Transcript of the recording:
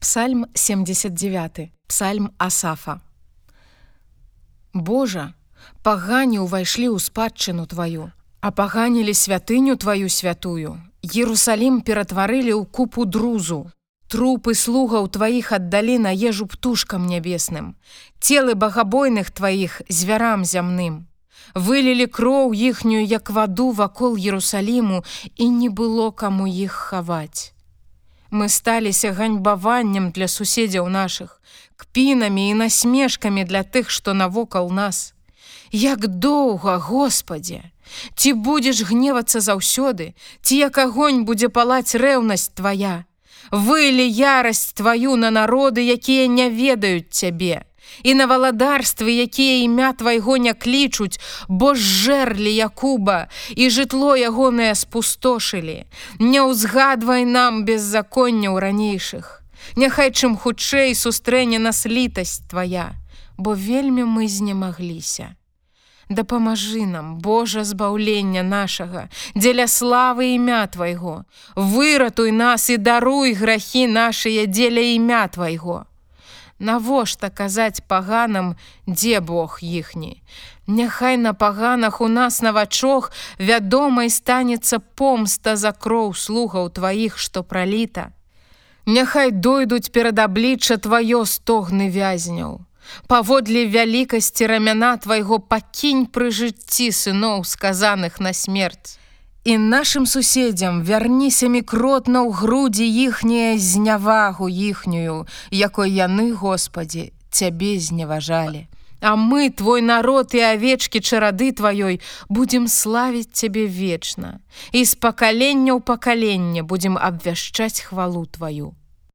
Псальм 79 Псальм Асафа Божа, пагані ўвайшлі ў спадчыну тваю, а паганілі святыню тваю святую. Ерусалім ператварылі ў купу друзу. Трупы слугаў тваіх аддалі на ежу птушкам нябесным. Целы багабойных тваіх звярам зямным. Вылілі кроў іхнюю як ваду вакол Ерусаліму і не было каму іх хаваць мы сталіся ганьбаваннем для суседзяў нашых, кпінамі і насмешкамі для тых, што навокал нас. Як доўга, Господе, Ці будзеш гневацца заўсёды, ці як агонь будзе палаць рэўнасць твоя, Вылі ярасць тваю на народы, якія не ведаюць цябе і на валадарствы, якія імя твайго не клічуць, бо жэрлі Якуба і жытло ягонае спустошылі. Не ўзгадвай нам беззаконняў ранейшых. Няхай чым хутчэй сустрэне нас літасць твая, бо вельмі мы знемагліся. Дапамажы нам, Божа збаўлення нашага, дзеля славы імя твайго, выратуй нас і даруй грахі нашыя дзеля імя твайго. Навошта казаць паганам, дзе Бог іхні. Няхай на паганах у нас на вачох вядомай станецца помста за кроў слугаў тваіх, што праліта. Няхай дойдуць перад аблічча тваё стогны вязняў. Паводле вялікасці рамяна твайго пакінь пры жыцці сыноў сказаных на смерць. І нашим суседзям вярні семікротна ў грудзі іхняе знявагу іхнюю, якой яны, Господі, цябе зневажалі. А мы, твой народ і авечкі чарады тваёй, будзем славіць цябе вечна. І з пакалення ў пакаленне будзем абвяшчаць хвалу тваю.